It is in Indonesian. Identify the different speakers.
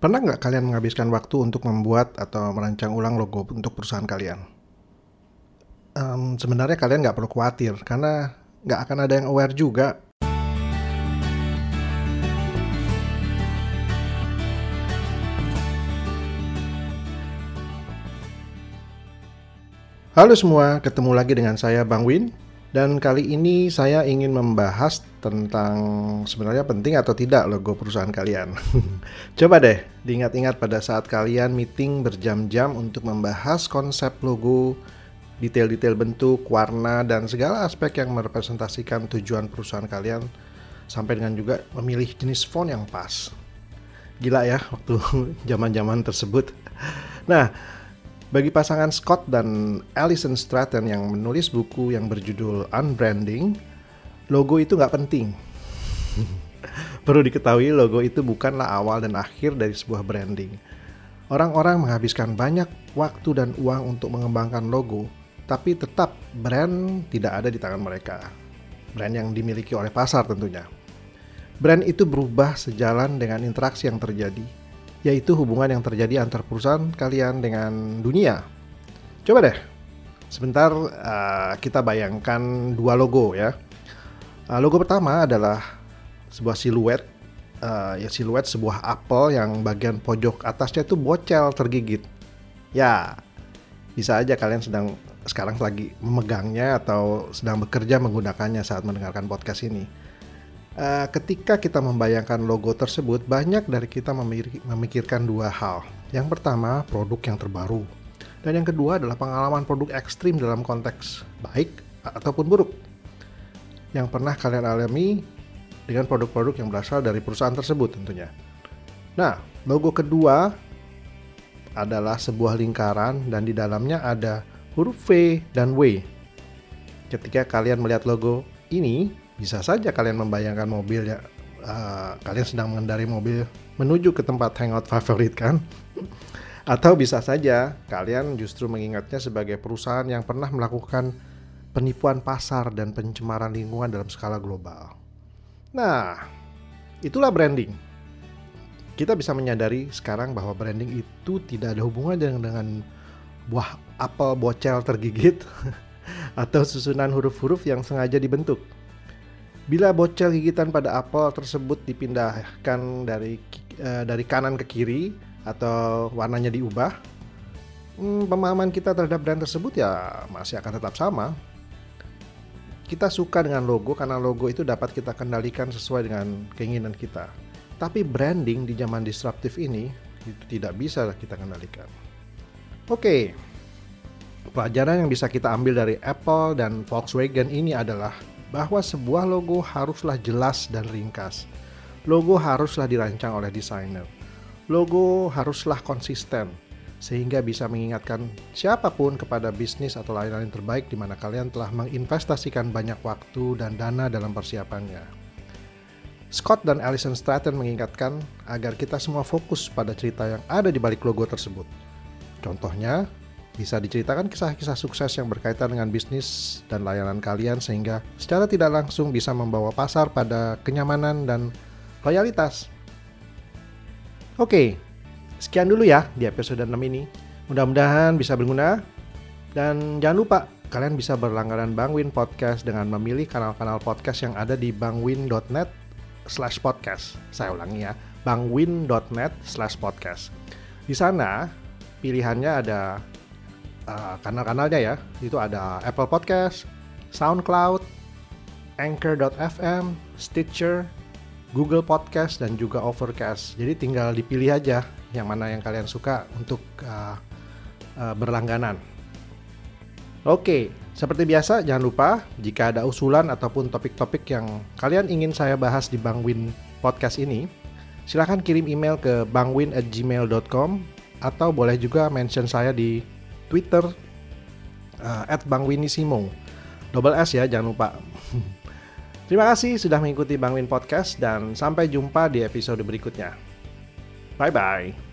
Speaker 1: Pernah nggak kalian menghabiskan waktu untuk membuat atau merancang ulang logo untuk perusahaan kalian? Um, sebenarnya kalian nggak perlu khawatir karena nggak akan ada yang aware juga. Halo semua, ketemu lagi dengan saya Bang Win dan kali ini saya ingin membahas tentang sebenarnya penting atau tidak logo perusahaan kalian. Coba deh diingat-ingat pada saat kalian meeting berjam-jam untuk membahas konsep logo, detail-detail bentuk, warna, dan segala aspek yang merepresentasikan tujuan perusahaan kalian sampai dengan juga memilih jenis font yang pas. Gila ya waktu zaman-zaman tersebut. Nah, bagi pasangan Scott dan Alison Stratton yang menulis buku yang berjudul Unbranding, logo itu nggak penting. Perlu diketahui logo itu bukanlah awal dan akhir dari sebuah branding. Orang-orang menghabiskan banyak waktu dan uang untuk mengembangkan logo, tapi tetap brand tidak ada di tangan mereka. Brand yang dimiliki oleh pasar tentunya. Brand itu berubah sejalan dengan interaksi yang terjadi yaitu hubungan yang terjadi antar perusahaan kalian dengan dunia. Coba deh, sebentar uh, kita bayangkan dua logo ya. Uh, logo pertama adalah sebuah siluet, uh, ya siluet sebuah apel yang bagian pojok atasnya itu bocel tergigit. Ya, bisa aja kalian sedang sekarang lagi memegangnya atau sedang bekerja menggunakannya saat mendengarkan podcast ini uh, ketika kita membayangkan logo tersebut, banyak dari kita memikirkan dua hal. Yang pertama, produk yang terbaru. Dan yang kedua adalah pengalaman produk ekstrim dalam konteks baik ataupun buruk. Yang pernah kalian alami dengan produk-produk yang berasal dari perusahaan tersebut tentunya. Nah, logo kedua adalah sebuah lingkaran dan di dalamnya ada huruf V dan W. Ketika kalian melihat logo ini, bisa saja kalian membayangkan mobil ya, uh, kalian sedang mengendari mobil menuju ke tempat hangout favorit kan? Atau bisa saja kalian justru mengingatnya sebagai perusahaan yang pernah melakukan penipuan pasar dan pencemaran lingkungan dalam skala global. Nah, itulah branding. Kita bisa menyadari sekarang bahwa branding itu tidak ada hubungan dengan, dengan buah apel bocel tergigit atau susunan huruf-huruf yang sengaja dibentuk. Bila bocel gigitan pada apel tersebut dipindahkan dari uh, dari kanan ke kiri atau warnanya diubah, hmm, pemahaman kita terhadap brand tersebut ya masih akan tetap sama. Kita suka dengan logo karena logo itu dapat kita kendalikan sesuai dengan keinginan kita. Tapi branding di zaman disruptif ini itu tidak bisa kita kendalikan. Oke, pelajaran yang bisa kita ambil dari Apple dan Volkswagen ini adalah bahwa sebuah logo haruslah jelas dan ringkas. Logo haruslah dirancang oleh desainer. Logo haruslah konsisten sehingga bisa mengingatkan siapa pun kepada bisnis atau layanan yang terbaik di mana kalian telah menginvestasikan banyak waktu dan dana dalam persiapannya. Scott dan Alison Stratton mengingatkan agar kita semua fokus pada cerita yang ada di balik logo tersebut. Contohnya, bisa diceritakan kisah-kisah sukses yang berkaitan dengan bisnis dan layanan kalian sehingga secara tidak langsung bisa membawa pasar pada kenyamanan dan loyalitas. Oke, sekian dulu ya di episode 6 ini. Mudah-mudahan bisa berguna. Dan jangan lupa kalian bisa berlangganan Bangwin Podcast dengan memilih kanal-kanal podcast yang ada di bangwin.net slash podcast. Saya ulangi ya, bangwin.net slash podcast. Di sana pilihannya ada uh, kanal-kanalnya ya. Itu ada Apple Podcast, SoundCloud, Anchor.fm, Stitcher, Google Podcast dan juga Overcast. Jadi tinggal dipilih aja yang mana yang kalian suka untuk uh, uh, berlangganan. Oke, seperti biasa jangan lupa jika ada usulan ataupun topik-topik yang kalian ingin saya bahas di Bangwin Podcast ini, silahkan kirim email ke bangwin@gmail.com atau boleh juga mention saya di Twitter uh, Bang Winnie Simo. Double S ya, jangan lupa. Terima kasih sudah mengikuti Bang Win Podcast dan sampai jumpa di episode berikutnya. Bye bye.